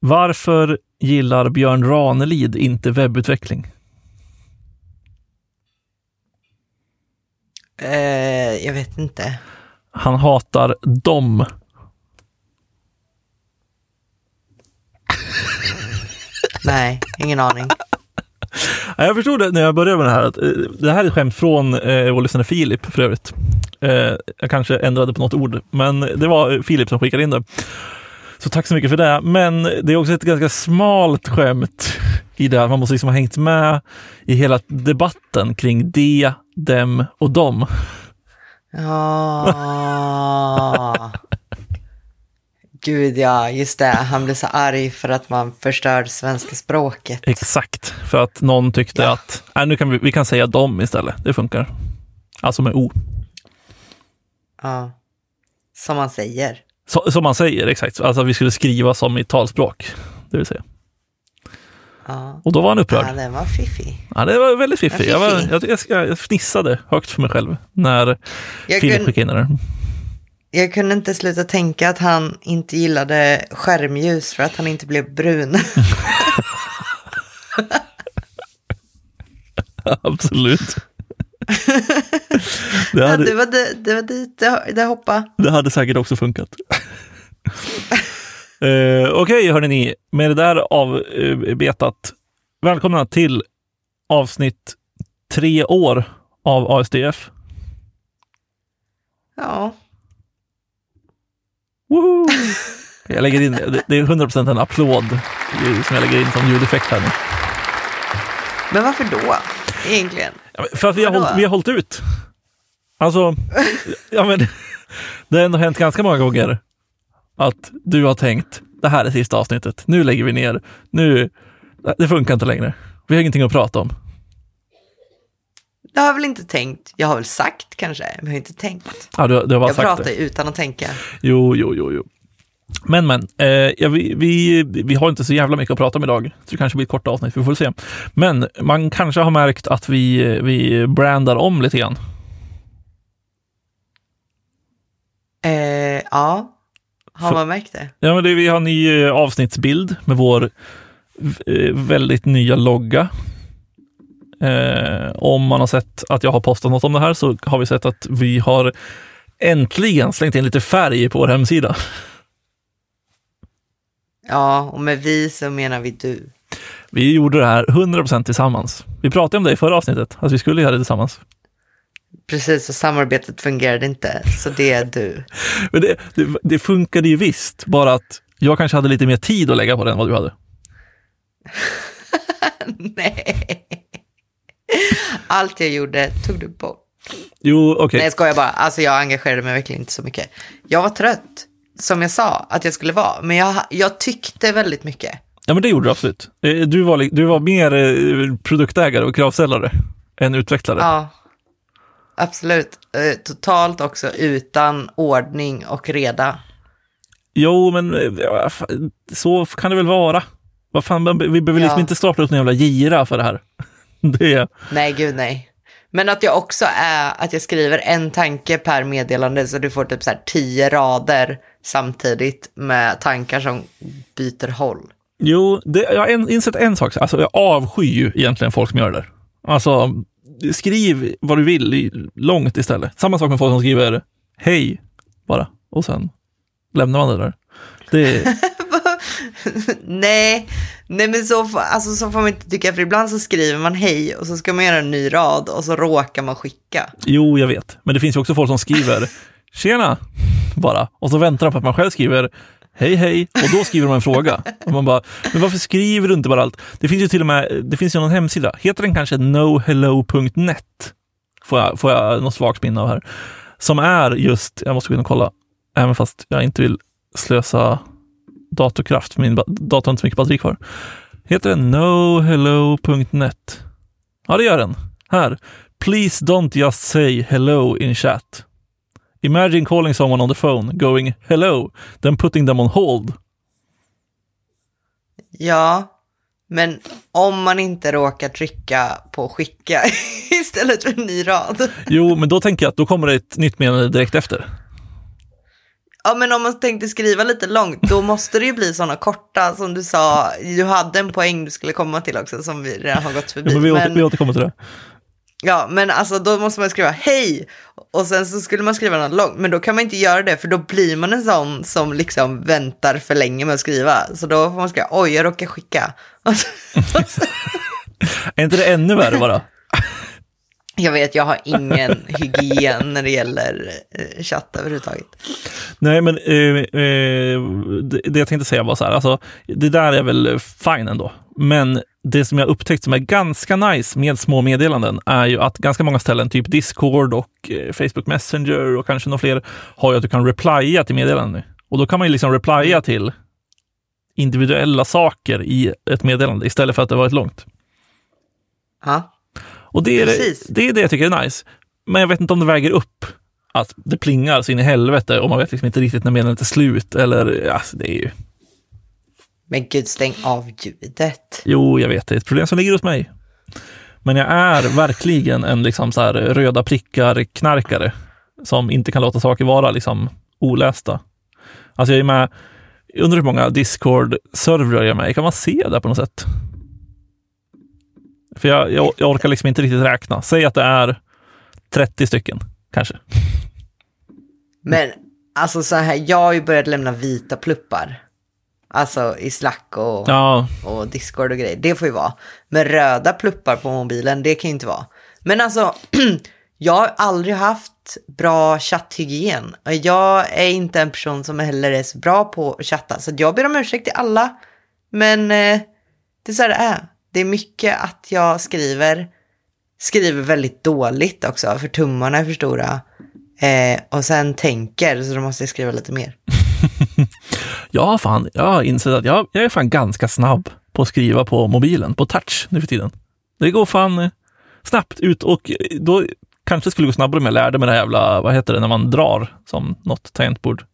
Varför gillar Björn Ranelid inte webbutveckling? Eh, jag vet inte. Han hatar dem. Nej, ingen aning. Ja, Jag förstod det när jag började med det här. Att, eh, det här är ett skämt från eh, vår lyssnare Filip för övrigt. Eh, jag kanske ändrade på något ord, men det var Filip som skickade in det. Så tack så mycket för det. Men det är också ett ganska smalt skämt i det att man måste liksom ha hängt med i hela debatten kring de, dem och dem. Ja. Gud ja, just det. Han blev så arg för att man förstörde svenska språket. Exakt, för att någon tyckte Ja. att nej, nu kan vi, vi kan säga dem istället. Det funkar. Alltså med O. Ja. Som man säger. Så, som man säger, exakt. Alltså vi skulle skriva som i talspråk. Det vill säga. Ja. Och då var han upprörd. Ja, den var fiffig. Ja, det var väldigt fiffigt. Ja, Jag, var, fiffig. jag, jag, ska- jag fnissade högt för mig själv när Jag, Filip skickade in där. jag kunde inte sluta tänka att han inte gillade skärmljus för att han inte blev brun. Absolut. det, Ja, hade, det, var det, det var dit det, det hoppade. det hade säkert också funkat. uh, Okej, hörni ni. Med det där avbetat. Välkomna till avsnitt tre år av ASDF. Ja, Woho! Jag lägger in, det- det är 100% en applåd som jag lägger in som ljudeffekt här nu. men varför då? Egentligen. För att vi har, hållit, vi har hållit ut. Alltså, ja, men, det har ändå hänt ganska många gånger att du har tänkt, det här är sista avsnittet, nu lägger vi ner, nu, det funkar inte längre. Vi har ingenting att prata om. Det har jag väl inte tänkt. Jag har väl sagt kanske, men jag har inte tänkt. Ja, du, du har bara Jag sagt pratar det. utan att tänka. Jo, jo, jo, jo. Men, men, eh, ja, vi, vi, vi har inte så jävla mycket att prata om idag, så det kanske blir ett kort avsnitt, vi får se. Men man kanske har märkt att vi, vi brandar om lite grann. Eh, ja, har man märkt det? Ja, men det, vi har ny eh, avsnittsbild med vår eh, väldigt nya logga. Eh, om man har sett att jag har postat något om det här så har vi sett att vi har äntligen slängt in lite färg på vår hemsida. Ja, och med vi så menar vi du. Vi gjorde det här 100% tillsammans. Vi pratade om det i förra avsnittet, att vi skulle göra det tillsammans. Precis, och samarbetet fungerade inte, så det är du. Men det, det, det funkade ju visst, bara att jag kanske hade lite mer tid att lägga på det än vad du hade. Nej. Allt jag gjorde tog du bort. Jo, okej. Nej, jag skojar bara. Alltså jag engagerade mig verkligen inte så mycket. Jag var trött, som jag sa att jag skulle vara. Men jag, jag tyckte väldigt mycket. Ja, men det gjorde du absolut. Eh, Du var, du var mer eh, produktägare och kravställare än utvecklare. Ja, absolut. Eh, Totalt också utan ordning och reda. Jo, men så kan det väl vara. Vad fan, vi behöver liksom Ja. inte stapla upp en jävla gira för det här. Det, Nej, gud nej. Men att jag också är, att jag skriver en tanke per meddelande så du får typ så här tio rader samtidigt med tankar som byter håll. jo, det, jag har insett en sak. Alltså, jag avskyr ju egentligen folk som gör det där. Alltså, skriv vad du vill långt istället. Samma sak med folk som skriver hej bara och sen lämnar man det där. Det, nej, nej men så, får- alltså, så får man inte tycka, för ibland så skriver man hej och så ska man göra en ny rad och så råkar man skicka. jo, jag vet. Men det finns ju också folk som skriver tjena bara och så väntar de på att man själv skriver hej hej och då skriver man en fråga. Och man bara, men varför skriver du inte bara allt? Det finns ju till och med, det finns ju någon hemsida, heter den kanske nohello.net? Får jag, får jag något svagt minne av här. Som är just, jag måste gå in och kolla, även fast jag inte vill slösa datorkraft, för min dator har inte så mycket batteri kvar. Heter den nohello.net? Ja, det gör den. Här. Please don't just say hello in chat. Imagine calling someone on the phone, going hello, then putting them on hold. Ja, men om man inte råkar trycka på skicka istället för en ny rad. Jo, men då tänker jag att då kommer det ett nytt meddelande direkt efter. Ja, men om man tänkte skriva lite långt, då måste det ju bli sådana korta som du sa. Du hade en poäng du skulle komma till också som vi redan har gått förbi. Ja, men vi, åter, men, vi återkommer till det. ja, men alltså då måste man skriva hej och sen så skulle man skriva något långt. Men då kan man inte göra det för då blir man en sån som liksom väntar för länge med att skriva. Så då får man skriva oj, jag råkar skicka. Är inte det ännu värre bara? Jag vet, jag har ingen hygien när det gäller eh, chatt överhuvudtaget. Nej, men eh, eh, det, det jag tänkte säga var så här, alltså, det där är väl fine ändå. Men det som jag upptäckt som är ganska nice med små meddelanden är ju att ganska många ställen, typ Discord och eh, Facebook Messenger och kanske några fler, har ju att du kan replya till meddelanden. Och då kan man ju liksom replya till individuella saker i ett meddelande istället för att det var ett långt. Ja, Och det är det, Precis. det är det jag tycker är nice. Men jag vet inte om det väger upp att det plingar så in i helvete och man vet liksom inte riktigt när meddelandet är slut. Eller, ja, det är ju... men gud, stäng av ljudet. Jo, jag vet, det är ett problem som ligger hos mig. Men jag är verkligen en liksom så här röda prickar-knarkare som inte kan låta saker vara liksom olästa. Alltså jag är med, jag undrar hur många Discord-servrar jag är med i. Kan man se det på något sätt? För jag, jag, jag orkar liksom inte riktigt räkna. Säg att det är 30 stycken, kanske. Men alltså så här, jag har ju börjat lämna vita pluppar. Alltså i Slack och, Ja, och Discord och grejer. Det får ju vara. Men röda pluppar på mobilen, det kan ju inte vara. Men alltså, jag har aldrig haft bra chatthygien. Jag är inte en person som heller är så bra på att chatta. Så jag ber om ursäkt till alla. Men eh, det är så här det är. Det är mycket att jag skriver. Skriver väldigt dåligt också, för tummarna är för stora. Eh, och sen tänker, så då måste jag skriva lite mer. ja fan, jag har insett att jag, jag är fan ganska snabb på att skriva på mobilen, på touch nu för tiden. Det går fan eh, snabbt ut och eh, då kanske det skulle gå snabbare om jag lärde mig det här jävla, vad heter det, när man drar som något tangentbord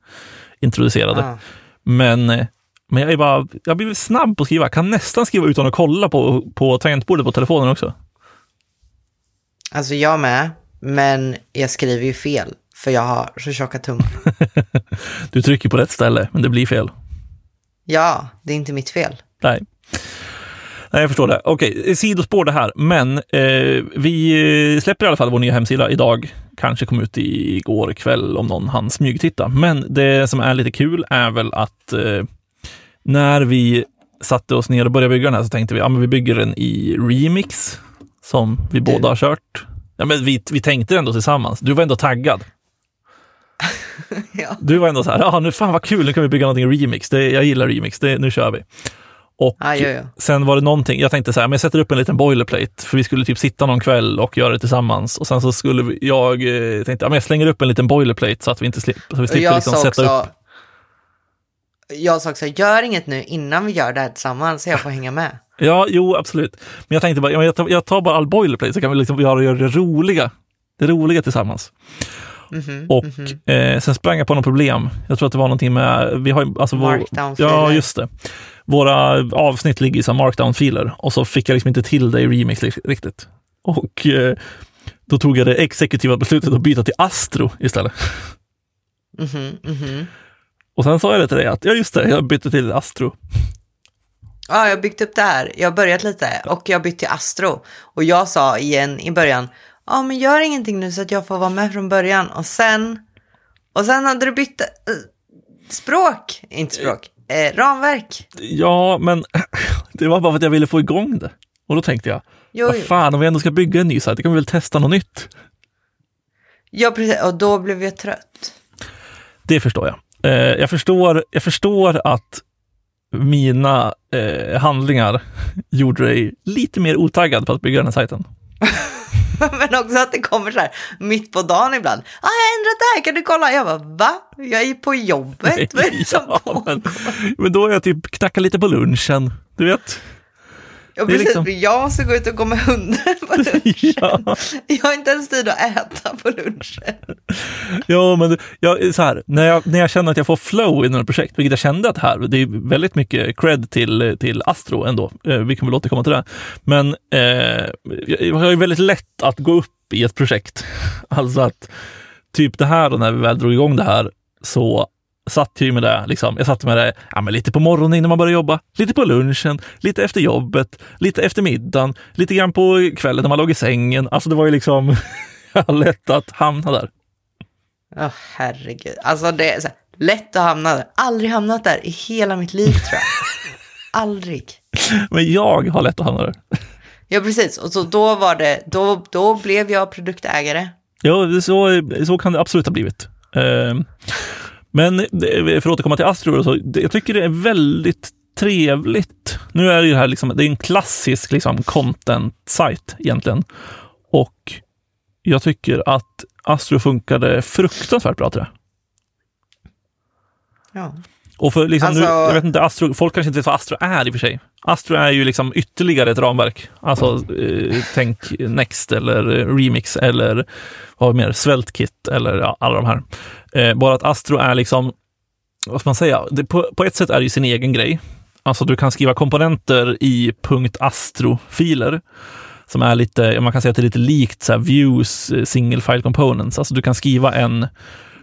introducerade. Ah. Men, eh, men jag är bara, jag har blivit snabb på att skriva. Jag kan nästan skriva utan att kolla på, på tangentbordet på telefonen också. Alltså jag med, men jag skriver ju fel. För jag har så tjocka tummar. Du trycker på rätt ställe, men det blir fel. Ja, det är inte mitt fel. Nej. Nej, jag förstår det. Okej, sidospår det här, men eh, vi släpper i alla fall vår nya hemsida idag. Kanske kom ut igår kväll om någon hann smygtitta. Men det som är lite kul är väl att eh, när vi satte oss ner och började bygga den här så tänkte vi, ja men vi bygger den i remix som vi båda har kört. Ja, men vi, vi tänkte ändå tillsammans. Du var ändå taggad. ja. Du var ändå så här, ja nu fan vad kul, nu kan vi bygga någonting remix. Det, jag gillar remix, det, nu kör vi. Och Ah, jo, jo. sen var det någonting, jag tänkte så här, men jag sätter upp en liten boilerplate, för vi skulle typ sitta någon kväll och göra det tillsammans. Och sen så skulle vi, jag eh, tänkte, ja, men jag slänger upp en liten boilerplate så att vi inte slipper, så vi slipper liksom sätta också, upp. Jag sa också, gör inget nu innan vi gör det här tillsammans så jag får hänga med. Ja, jo, absolut. Men jag tänkte bara, jag tar, jag tar bara all boilerplate så kan vi liksom göra, göra det roliga. Det roliga tillsammans. Mhm, Och mhm. eh, sen sprang jag på något problem. Jag tror att det var någonting med, vi har ju- alltså vår, Markdown-filer. Ja, just det. Våra avsnitt ligger i som markdown-filer och så fick jag liksom inte till det i remix riktigt. Och eh, då tog jag det exekutiva beslutet att byta till Astro istället. Mhm, mhm. Och sen sa jag det till dig att, ja just det, jag bytte till Astro. Ja, jag har byggt upp det här. Jag har börjat lite och jag har bytt till Astro. Och jag sa igen i början, ja men gör ingenting nu så att jag får vara med från början. Och sen, och sen hade du bytt eh, språk, inte språk, eh, ramverk. Ja, men det var bara för att jag ville få igång det. Och då tänkte jag, Jo, vad fan, om vi ändå ska bygga en ny sajt, då kan vi väl testa något nytt. Ja, precis. Och då blev jag trött. Det förstår jag. Eh, jag, förstår, jag förstår att mina eh, handlingar gjorde dig lite mer otaggad på att bygga den här sajten. Men också att det kommer så här mitt på dagen ibland. Ah, jag har ändrat det här, kan du kolla? Jag bara, va? Jag är på jobbet. Vad är det som ja, pågår? men, men då har jag typ knackat lite på lunchen. Du vet? Ja, det är precis. liksom- Jag måste gå ut och gå med hunden på lunchen. Ja. Jag har inte ens tid att äta på lunchen. Ja, men jag, så här, när, jag, när jag känner att jag får flow i några projekt, vilket jag kände att här, det är väldigt mycket cred till, till Astro ändå. Eh, vi kan väl återkomma till det. Men eh, jag, jag har ju väldigt lätt att gå upp i ett projekt. Alltså att typ det här, och när vi väl drog igång det här, så satt ju med det, liksom. jag satt med det ja, men lite på morgonen innan man börjar jobba, lite på lunchen, lite efter jobbet, lite efter middagen, lite grann på kvällen när man låg i sängen. Alltså det var ju liksom lätt att hamna där. Ja, oh, herregud. Alltså det är så här, lätt att hamna där. Aldrig hamnat där i hela mitt liv tror jag. Aldrig. Men jag har lätt att hamna där. Ja, precis. Och så då var det, då, då blev jag produktägare. Ja, så, så kan det absolut ha blivit. Ehm, men för att återkomma till Astro, så, jag tycker det är väldigt trevligt. Nu är det ju här liksom, det är en klassisk liksom, content-sajt egentligen. Och jag tycker att Astro funkade fruktansvärt bra till det. Ja. Och för liksom Alltså- nu, jag vet inte, Astro, folk kanske inte vet vad Astro är i och för sig. Astro är ju liksom ytterligare ett ramverk. Alltså eh, tänk Next eller eh, Remix eller vad har vi mer, Svältkit eller ja, alla de här. Eh, bara att Astro är liksom, vad ska man säga, det, på, på ett sätt är det ju sin egen grej. Alltså du kan skriva komponenter i .astro-filer som är lite, man kan säga att det är lite likt så här, views eh, single file components. Alltså du kan skriva en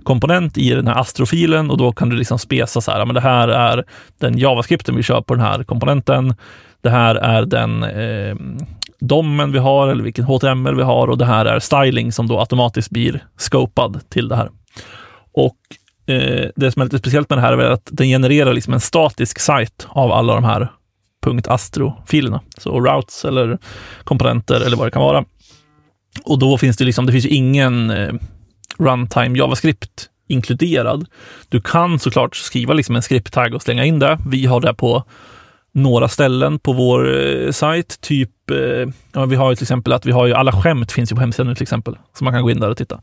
komponent i den här astrofilen och då kan du liksom spesa så här, ja, men det här är den JavaScripten vi kör på den här komponenten. Det här är den eh, domen vi har eller vilken HTML vi har och det här är styling som då automatiskt blir scopad till det här. Och eh, det som är lite speciellt med det här är att den genererar liksom en statisk sajt av alla de här .astro-filerna. Så routes eller komponenter eller vad det kan vara. Och då finns det liksom, det finns ju ingen eh, runtime JavaScript inkluderad. Du kan såklart skriva liksom en script-tagg och slänga in det. Vi har det på några ställen på vår eh, sajt. Typ, eh, ja, vi har ju till exempel att vi har ju alla skämt finns ju på hemsidan nu till exempel. Så man kan gå in där och titta.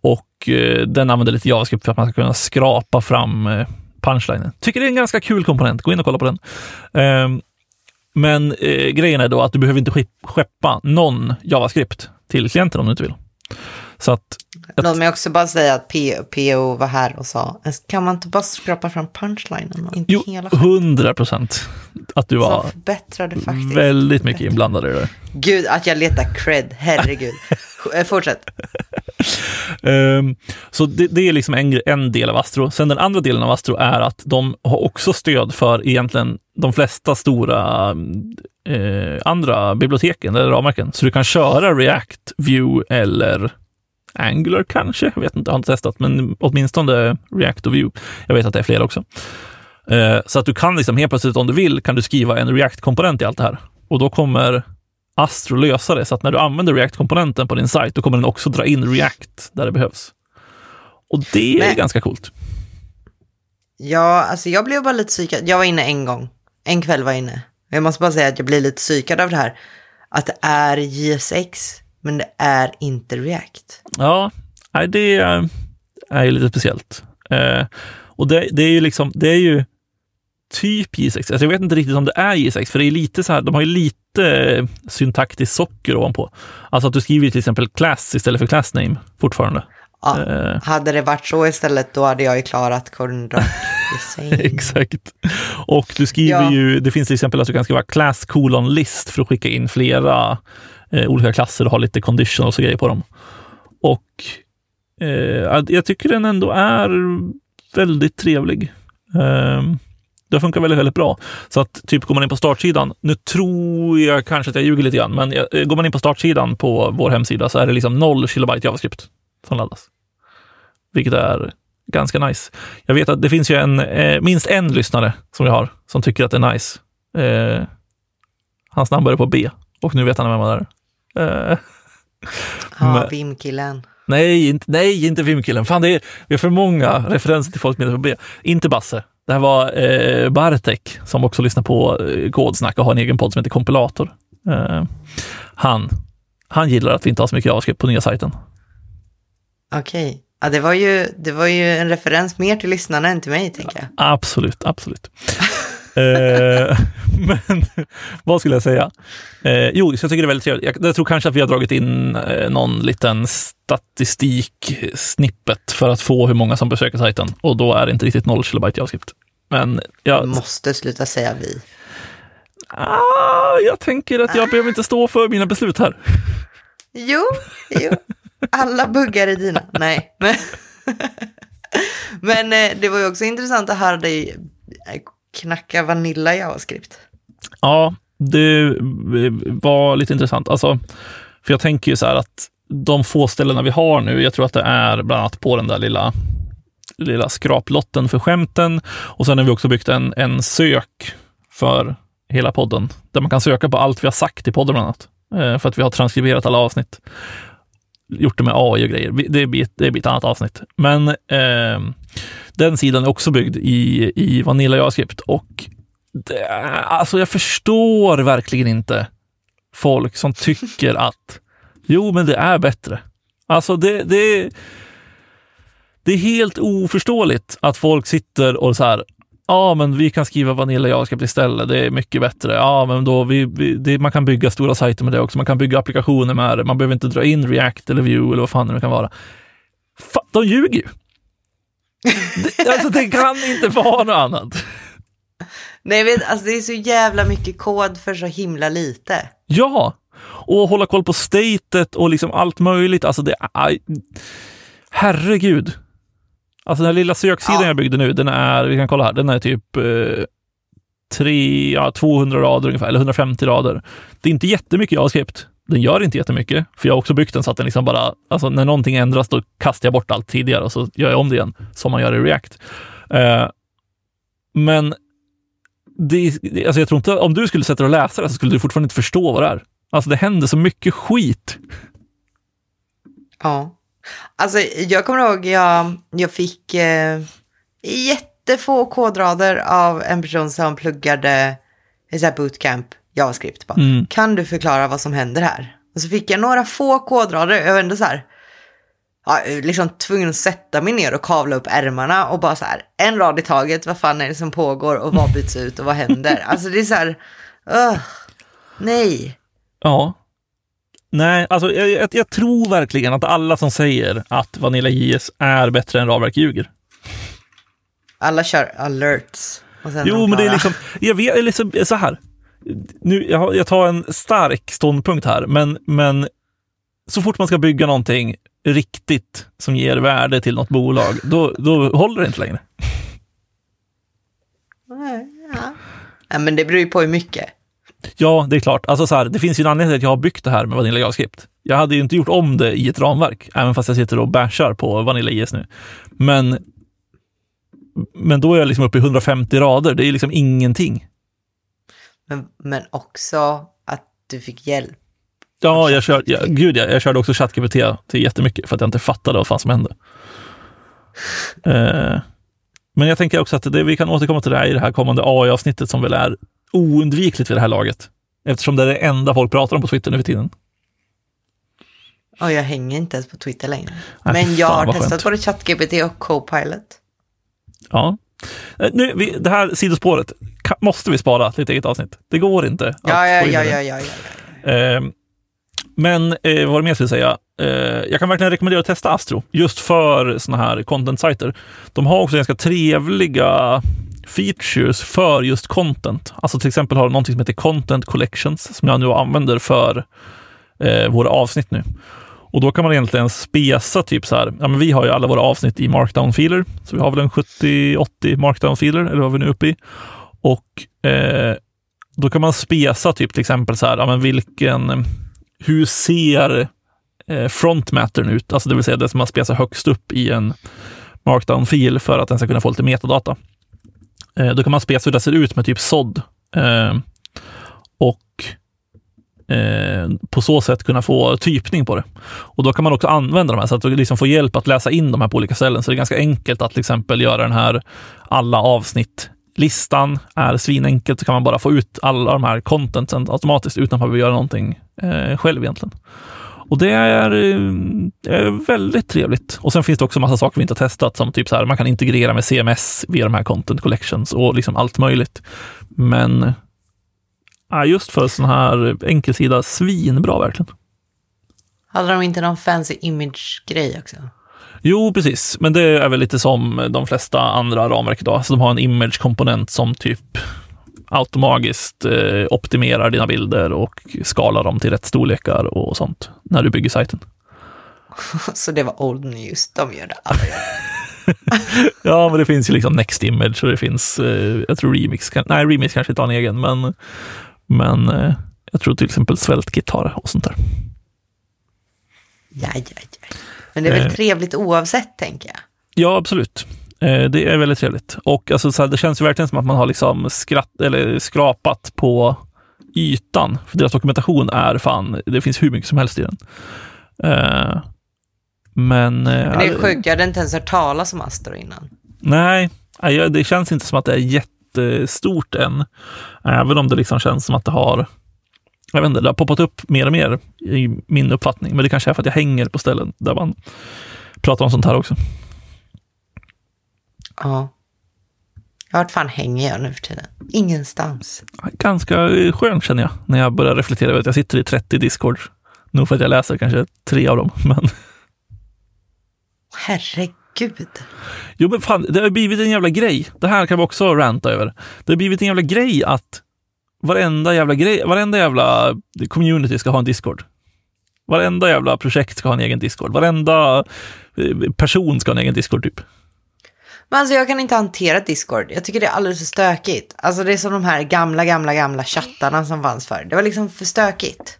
Och eh, den använder lite JavaScript för att man ska kunna skrapa fram eh, punchlinen. Tycker det är en ganska kul komponent. Gå in och kolla på den. Ehm, men eh, grejen är då att du behöver inte skeppa någon JavaScript till klienten om du inte vill. Så att Låt mig också bara säga att PO var här och sa, kan man inte bara skrapa fram punchlinen Jo, hundra procent att du var väldigt mycket inblandad i det. Gud, att jag letar cred, herregud. Fortsätt. Ehm, så det, det är liksom en, en del av Astro. Sen den andra delen av Astro är att de har också stöd för egentligen de flesta stora eh, andra biblioteken eller ramverken. Så du kan köra React, Vue eller Angular kanske. Jag vet inte, jag har inte testat, men åtminstone React och Vue. Jag vet att det är fler också. Eh, så att du kan liksom helt plötsligt om du vill kan du skriva en React-komponent i allt det här. Och då kommer Astro lösa det så att när du använder React-komponenten på din sajt, då kommer den också dra in React där det behövs. Och det är Men- ganska coolt. Ja, alltså jag blev bara lite psykad. Jag var inne en gång. En kväll var jag inne. Jag måste bara säga att jag blir lite psykad av det här. Att det är JSX, men det är inte React. Ja, det är, är ju lite speciellt. Eh, och det, det är ju liksom, det är ju typ J6. Alltså jag vet inte riktigt om det är J6, för det är lite så här, de har ju lite syntaktiskt socker ovanpå. Alltså att du skriver till exempel class istället för class name fortfarande. Ja, Eh, Hade det varit så istället, då hade jag ju klarat Korndrack design. Exakt. Och du skriver Ja. ju, det finns till exempel att du kan skriva class colon list för att skicka in flera eh, olika klasser och har lite conditionals och grejer på dem. Och eh, jag tycker den ändå är väldigt trevlig. Eh, det funkar väldigt, väldigt bra. Så att typ går man in på startsidan, nu tror jag kanske att jag ljuger lite grann, men jag, eh, går man in på startsidan på vår hemsida så är det liksom 0 kilobyte JavaScript som laddas. Vilket är ganska nice. Jag vet att det finns ju en, eh, minst en lyssnare som jag har som tycker att det är nice. Eh, hans namn börjar på B och nu vet han vem han är. Eh, Ja, Men- Vim-killen. nej, inte, nej, inte Vimkillen. Fan, det är, vi har för många referenser till folk som heter på B. Inte Basse. Det här var eh, Bartek som också lyssnar på eh, Kodsnack och har en egen podd som heter Kompilator. Eh, han, han gillar att vi inte har så mycket JavaScript på nya sajten. Okej. Ja, det var, ju, det var ju en referens mer till lyssnarna än till mig, tänker jag. Absolut, absolut. Eh, men vad skulle jag säga? Eh, jo, så jag tycker det är väldigt trevligt. Jag, jag tror kanske att vi har dragit in eh, någon liten statistik-snippet för att få hur många som besöker sajten. Och då är det inte riktigt 0 kilobyte JavaScript. Men jag, måste sluta säga vi. ah, jag tänker att jag behöver inte stå för mina beslut här. Jo, jo. Alla buggar är dina. Nej, men... Men eh, det var ju också intressant att höra dig eh, knacka Vanilla JavaScript. Ja, det var lite intressant. Alltså, för jag tänker ju så här att de få ställena vi har nu, jag tror att det är bland annat på den där lilla, lilla skraplotten för skämten. Och sen har vi också byggt en, en sök för hela podden, där man kan söka på allt vi har sagt i podden bland annat. Eh, för att vi har transkriberat alla avsnitt. Gjort det med AI och grejer. Det blir, det blir ett annat avsnitt. Men eh, den sidan är också byggd i, i Vanilla JavaScript och det, alltså jag förstår verkligen inte folk som tycker att jo, men det är bättre. Alltså det, det, det är helt oförståeligt att folk sitter och så här, ja, men vi kan skriva Vanilla JavaScript istället. Det är mycket bättre. Ja, men då vi, vi det, man kan bygga stora sajter med det också. Man kan bygga applikationer med det. Man behöver inte dra in React eller Vue eller vad fan det nu kan vara. Fa, de ljuger ju det, alltså, det kan inte vara något annat. Nej, vet, alltså det är så jävla mycket kod för så himla lite. Ja, och hålla koll på statet och liksom allt möjligt. Alltså det är... Herregud. Alltså den här lilla söksidan ja. jag byggde nu, den är, vi kan kolla här, den är typ eh, tre, ja, 200 rader ungefär, eller 150 rader. Det är inte jättemycket JavaScript. Den gör inte jättemycket, för jag har också byggt den så att den liksom bara, alltså när någonting ändras, då kastar jag bort allt tidigare och så gör jag om det igen, som man gör i React. Eh, men det, alltså jag tror inte, om du skulle sätta dig och läsa det så skulle du fortfarande inte förstå vad det är. Alltså det händer så mycket skit. Ja. Alltså jag kommer ihåg, jag, jag fick eh, jättefå kodrader av en person som pluggade i så här bootcamp JavaScript. Bara, mm. Kan du förklara vad som händer här? Och så fick jag några få kodrader, jag var ändå så här, ja, liksom tvungen att sätta mig ner och kavla upp ärmarna och bara så här, en rad i taget, vad fan är det som pågår och vad byts ut och vad händer? Alltså det är så här, uh, nej. Ja. Nej, alltså jag, jag, jag, tror verkligen att alla som säger att Vanilla JS är bättre än Ravverk ljuger. Alla kör alerts. jo, men det är liksom, jag vet, liksom så här. Nu, jag, jag tar en stark ståndpunkt här, men, men så fort man ska bygga någonting riktigt som ger värde till något bolag, då, då håller det inte längre. Ja. ja, men det beror ju på hur mycket. Ja, det är klart. Alltså så här, det finns ju en anledning till att jag har byggt det här med Vanilla JavaScript. Jag hade ju inte gjort om det i ett ramverk, även fast jag sitter och bashar på Vanilla JS nu. Men, men då är jag liksom uppe i 150 rader. Det är liksom ingenting. Men, men också att du fick hjälp. Ja, jag, kör, ja, gud, jag, jag körde också ChatGPT till jättemycket för att jag inte fattade vad fan som hände. eh, men jag tänker också att det, vi kan återkomma till det här i det här kommande AI-avsnittet som väl är oundvikligt vid det här laget. Eftersom det är det enda folk pratar om på Twitter nu för tiden. Och jag hänger inte ens på Twitter längre. Nej, Men jag har testat skönt. både ChatGPT och Copilot. Ja. Eh, nu, vi, det här sidospåret kan, måste vi spara till ett eget avsnitt. Det går inte. Att ja, ja, ja, ja, ja, ja, eh, men eh, vad det mer skulle säga? Eh, jag kan verkligen rekommendera att testa Astro, just för sådana här content-sajter. De har också ganska trevliga features för just content. Alltså till exempel har de någonting som heter Content Collections som jag nu använder för eh, våra avsnitt nu. Och då kan man egentligen spesa typ så här, ja men vi har ju alla våra avsnitt i markdown-filer, så vi har väl en 70-80 markdown-filer, eller vad vi nu är uppe i. Och eh, då kan man spesa typ till exempel så här, ja men vilken, hur ser eh, frontmattern ut? Alltså det vill säga det som man spesar högst upp i en markdown-fil för att den ska kunna få lite metadata. Eh, då kan man spesa hur det ser ut med typ sådd. Eh, och eh, på så sätt kunna få typning på det. Och då kan man också använda de här så att du liksom får hjälp att läsa in de här på olika ställen. Så det är ganska enkelt att till exempel göra den här alla avsnitt listan är svinenkelt, så kan man bara få ut alla de här contenten automatiskt utan att behöva göra någonting eh, själv egentligen. Och det är, eh, är, väldigt trevligt. Och sen finns det också massa saker vi inte har testat, som typ så här, man kan integrera med CMS via de här content collections och liksom allt möjligt. Men ja, just för sån här enkelsida, svinbra verkligen. Hade de inte någon fancy image-grej också? Jo, precis. Men det är väl lite som de flesta andra ramverk idag. Så de har en image-komponent som typ automatiskt eh, optimerar dina bilder och skalar dem till rätt storlekar och sånt när du bygger sajten. Så det var old news, de gör det, alla ja, men det finns ju liksom Next Image och det finns, eh, jag tror Remix, kan, nej Remix kanske inte har en egen, men, men eh, jag tror till exempel Svältkit har och sånt där. Ja, ja, ja. Men det är väl Eh. trevligt oavsett, tänker jag. Ja, absolut. Eh, det är väldigt trevligt. Och alltså, så här, det känns ju verkligen som att man har liksom skratt, eller skrapat på ytan. För deras dokumentation är fan, det finns hur mycket som helst i den. Eh, men... Men det är sjukt, jag hade inte ens hört talas om Astor innan. Nej, det känns inte som att det är jättestort än. Även om det liksom känns som att det har jag vet inte, det har poppat upp mer och mer i min uppfattning. Men det kanske är för att jag hänger på ställen där man pratar om sånt här också. Ja. Vart fan hänger jag nu för tiden? Ingenstans. Ganska skönt känner jag när jag börjar reflektera över att jag sitter i 30 Discord. Nog för att jag läser kanske tre av dem. Men Herregud. jo, men fan, det har blivit en jävla grej. Det här kan vi också ranta över. Det har blivit en jävla grej att varenda jävla grej, varenda jävla community ska ha en Discord. Varenda jävla projekt ska ha en egen Discord. Varenda eh, person ska ha en egen Discord typ. Men alltså jag kan inte hantera Discord. Jag tycker det är alldeles för stökigt. Alltså det är som de här gamla, gamla, gamla chattarna som fanns förr. Det var liksom för stökigt.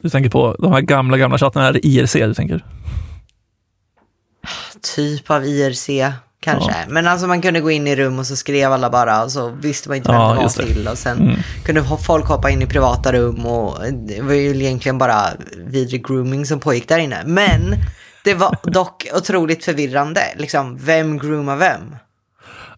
Du tänker på de här gamla, gamla chattarna, är det IRC du tänker? Typ av IRC kanske. Men alltså man kunde gå in i rum och så skrev alla bara och så visste man inte vem Ja, det var till. Och sen kunde ho- folk hoppa in i privata rum och det var ju egentligen bara vidrig grooming som pågick där inne. Men det var dock otroligt förvirrande. Liksom, vem groomar vem?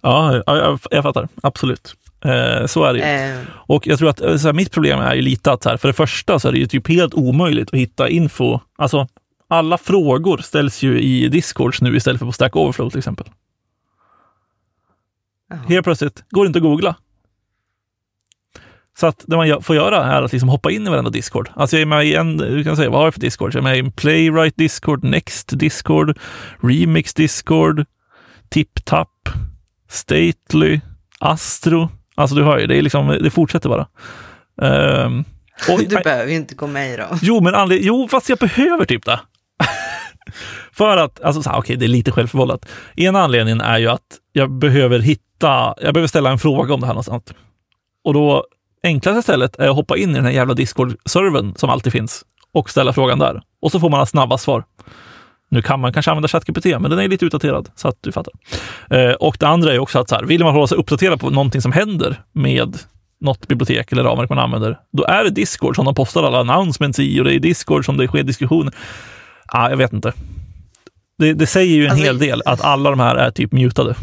Ja, ja, jag, jag fattar. Absolut. Eh, så är det ju. Eh, Och jag tror att eh, så här, mitt problem är ju lite att så här, för det första så är det ju typ helt omöjligt att hitta info. Alltså, alla frågor ställs ju i Discords nu istället för på Stack Overflow till exempel. Jaha. Helt plötsligt går det inte att googla. Så att det man får göra är att liksom hoppa in i varenda Discord. Alltså jag är med i en, du kan säga, vad har jag för Discord? Jag är med i en Playwright Discord, Next Discord, Remix Discord, TipTap, Stately, Astro. Alltså du hör ju, det, är liksom, det fortsätter bara. Ehm, och, du behöver ju inte gå med i dem. Jo, men anled- jo, fast jag behöver typ det. För att, alltså så här, okej, det är lite självförvållat. Ena anledningen är ju att jag behöver hitta, jag behöver ställa en fråga om det här någonstans. Och då, enklaste stället är att hoppa in i den här jävla Discord-servern som alltid finns och ställa frågan där. Och så får man snabba svar. Nu kan man kanske använda ChatGPT, men den är lite utdaterad, så att du fattar. Eh, och det andra är också att så här, vill man hålla sig uppdaterad på någonting som händer med något bibliotek eller ramverk man använder, då är det Discord som de postar alla announcements i och det är Discord som det sker diskussioner. Ah, jag vet inte. Det, det säger ju en Alltså- hel del att alla de här är typ mutade.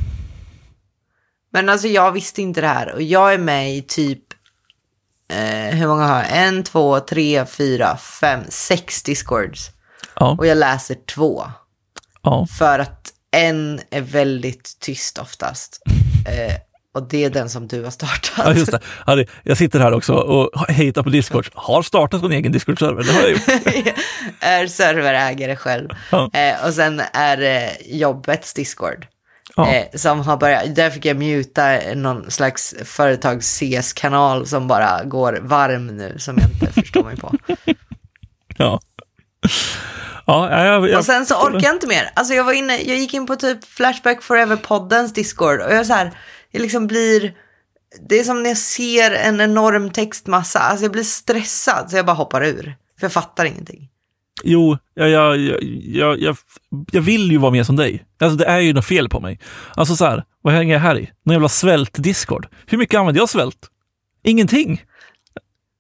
Men alltså jag visste inte det här och jag är med i typ, eh, hur många har jag? En, två, tre, fyra, fem, sex discords. Ja, Och jag läser två. ja. För att en är väldigt tyst oftast. Eh, och det är den som du har startat. ja just det. Det. Jag sitter här också och hatar på Discord. Har startat en egen Discord-server, det har jag gjort. är serverägare själv. Ja. Eh, och sen är det jobbets Discord. Ja. Eh, som har börjat, där fick jag muta någon slags företags-CS-kanal som bara går varm nu, som jag inte förstår mig på. Ja. Ja, jag, jag, Och sen så orkar jag inte mer. Alltså jag var inne, jag gick in på typ Flashback Forever-poddens Discord och jag så här, jag liksom blir, det är som när jag ser en enorm textmassa, alltså jag blir stressad så jag bara hoppar ur. För jag fattar ingenting. Jo, jag, jag, jag, jag, jag, vill ju vara mer som dig. Alltså det är ju något fel på mig. Alltså så här, vad hänger jag här i? Någon jävla svält-discord. Hur mycket använder jag svält? Ingenting.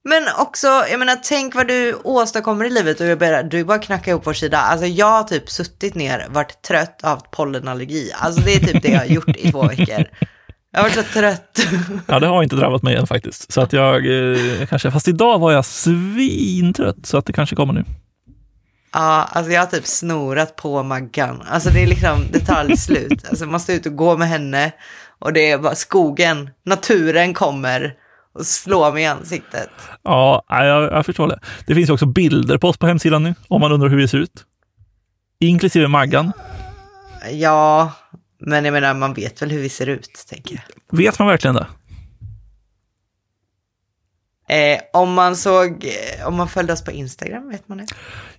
Men också, jag menar, tänk vad du åstadkommer i livet och jag bara, du bara knackar ihop vår sida. Alltså jag har typ suttit ner, varit trött, haft pollenallergi. Alltså det är typ det jag har gjort i två veckor. Jag har varit så trött. Ja, det har inte drabbat mig än faktiskt. Så att jag eh, kanske, fast idag var jag svintrött så att det kanske kommer nu. Ja, alltså jag har typ snorat på Maggan. Alltså det är liksom, det tar aldrig slut. Alltså man måste ut och gå med henne och det är bara skogen, naturen kommer och slår mig i ansiktet. Ja, jag, jag förstår det. Det finns ju också bilder på oss på hemsidan nu, om man undrar hur vi ser ut. Inklusive Maggan. Ja, men jag menar man vet väl hur vi ser ut, tänker jag. Vet man verkligen det? Eh, om man såg, eh, om man följde oss på Instagram, vet man det?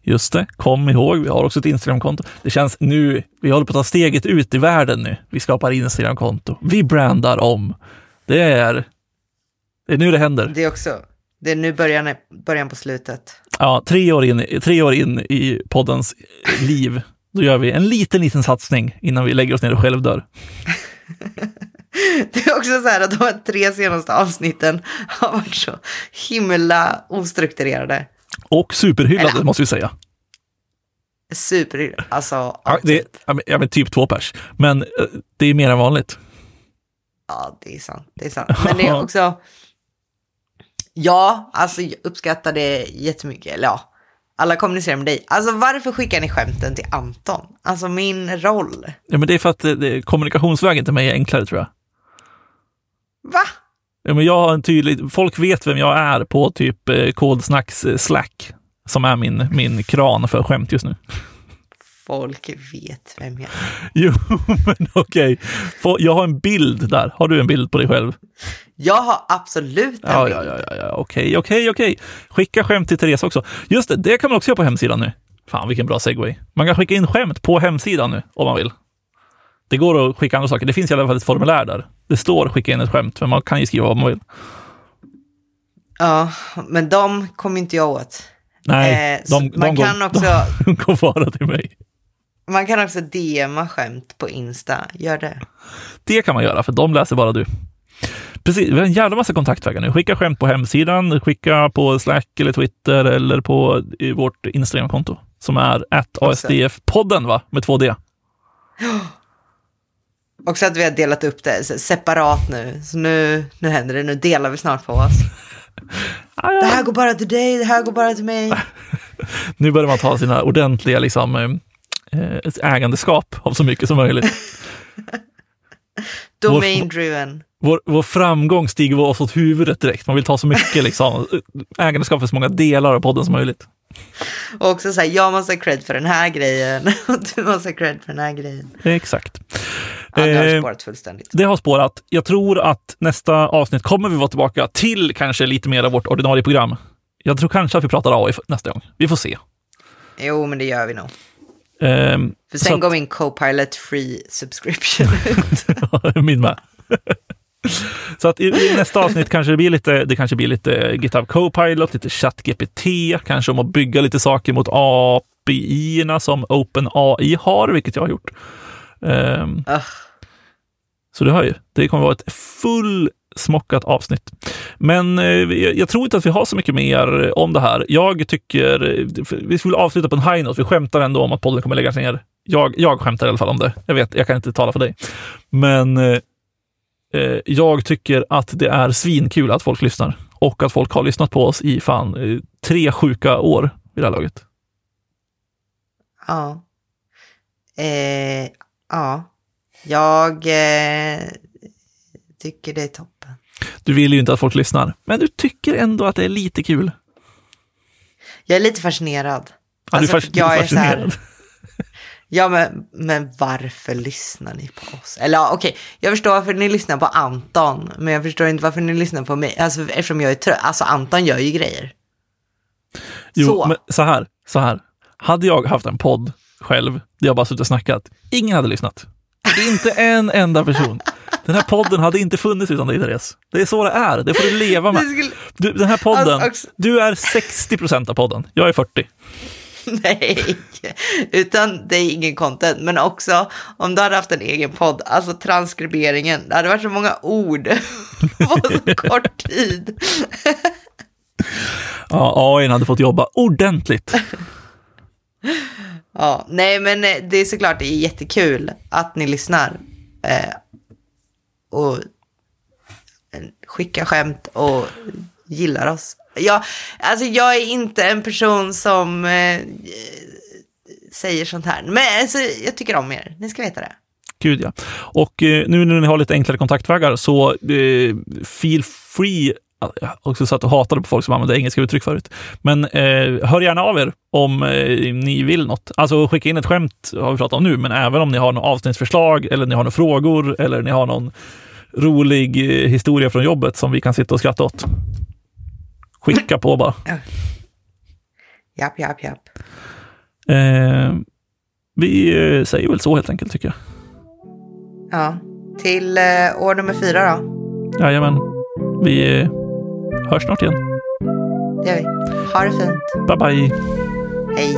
Just det, kom ihåg, vi har också ett Instagramkonto. Det känns nu, vi håller på att ta steget ut i världen nu. Vi skapar Instagramkonto, vi brandar om. Det är, det är nu det händer. Det är också, det är nu början, början på slutet. Ja, tre år, in, tre år in i poddens liv, då gör vi en liten, liten satsning innan vi lägger oss ner och självdör. Det är också så här att de tre senaste avsnitten har varit så himla ostrukturerade. Och superhyllade, Eller, måste vi säga. Super, alltså. Ja, det, ja, men typ två pers. Men eh, det är mer än vanligt. Ja, det är sant. Det är sant. Men det är också... Ja, alltså jag uppskattar det jättemycket. Eller ja, alla kommunicerar med dig. Alltså varför skickar ni skämten till Anton? Alltså min roll. Ja, men det är för att det, det, kommunikationsvägen till mig är enklare tror jag. Va? Ja, men jag har en tydlig, folk vet vem jag är på typ eh, Kodsnacks eh, Slack, som är min, min kran för skämt just nu. Folk vet vem jag är. Jo, men okej. Okay. Jag har en bild där. Har du en bild på dig själv? Jag har absolut en ja, bild. Ja, ja, ja, okej, okej, okej. Skicka skämt till Therese också. Just det, det kan man också göra på hemsidan nu. Fan, vilken bra segway. Man kan skicka in skämt på hemsidan nu, om man vill. Det går att skicka andra saker. Det finns i alla fall ett formulär där. Det står skicka in ett skämt, men man kan ju skriva vad man vill. Ja, men de kommer inte jag åt. Nej, eh, de, de, man de, kan går, också, de går bara till mig. Man kan också DMa skämt på Insta. Gör det. Det kan man göra, för de läser bara du. Precis, vi har en jävla massa kontaktvägar nu. Skicka skämt på hemsidan, skicka på Slack eller Twitter eller på vårt Instagramkonto som är ASDF-podden, va? Med två D. Också att vi har delat upp det separat nu. Så nu, nu händer det, nu delar vi snart på oss. Det här går bara till dig, det här går bara till mig. nu börjar man ta sina ordentliga liksom, eh, ägandeskap av så mycket som möjligt. Domain driven. Vår, vår framgång stiger oss åt huvudet direkt. Man vill ta så mycket liksom, ägandeskap för så många delar av podden som möjligt. Och också så jag måste ha cred för den här grejen och du måste ha cred för den här grejen. Exakt. Ja, det har eh, spårat fullständigt. Det har spårat. Jag tror att nästa avsnitt kommer vi vara tillbaka till kanske lite mer av vårt ordinarie program. Jag tror kanske att vi pratar AI nästa gång. Vi får se. Jo, men det gör vi nog. Um, För sen går min Copilot free subscription ut. min med. Så att i, i, nästa avsnitt kanske det blir lite, det kanske blir lite GitHub Copilot, lite ChatGPT, kanske om att bygga lite saker mot API-erna som OpenAI har, vilket jag har gjort. Um, uh. Så du hör ju, det kommer vara ett smockat avsnitt. Men eh, jag tror inte att vi har så mycket mer eh, om det här. Jag tycker, eh, vi skulle avsluta på en high note. Vi skämtar ändå om att podden kommer läggas ner. Jag, jag skämtar i alla fall om det. Jag vet, jag kan inte tala för dig. Men eh, jag tycker att det är svinkul att folk lyssnar och att folk har lyssnat på oss i fan tre sjuka år vid det här laget. Ja. Eh, Ja, jag eh, tycker det är toppen. Du vill ju inte att folk lyssnar, men du tycker ändå att det är lite kul. Jag är lite fascinerad. Ja, alltså, du, fas jag är fascinerad. Här, ja, men, men varför lyssnar ni på oss? Eller ja, okej, jag förstår varför ni lyssnar på Anton, men jag förstår inte varför ni lyssnar på mig. Alltså, eftersom jag är trött. Alltså, Anton gör ju grejer. Jo, så. men så här, så här. Hade jag haft en podd själv, där jag bara suttit och snackat. Ingen hade lyssnat. Inte en enda person. Den här podden hade inte funnits utan dig, Therese. Det är så det är. Det får du leva med. Du, den här podden, alltså, du är 60 procent av podden. Jag är 40. Nej, utan det är ingen content. Men också om du hade haft en egen podd, alltså transkriberingen, det hade varit så många ord på så kort tid. ja, AI hade fått jobba ordentligt. Ja, nej men eh, det är såklart det är jättekul att ni lyssnar. Och skickar skämt och gillar oss. Jag, alltså jag är inte en person som eh, säger sånt här. Men alltså, jag tycker om er, ni ska veta det. Gud ja. Och eh, nu när ni har lite enklare kontaktvägar så eh, feel free också satt och hatade på folk som använde engelska uttryck förut. Men eh, hör gärna av er om eh, ni vill något. Alltså skicka in ett skämt har vi pratat om nu, men även om ni har något avsnittsförslag eller ni har några frågor eller ni har någon rolig eh, historia från jobbet som vi kan sitta och skratta åt. Skicka på bara. Japp, japp, japp. Eh, vi eh, säger väl så helt enkelt tycker jag. Ja. Till eh, år nummer fyra då. Jajamän. Vi hörs snart igen. Det gör vi. Ha det fint. Bye, bye. Hej.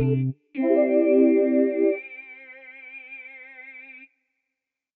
Thank you.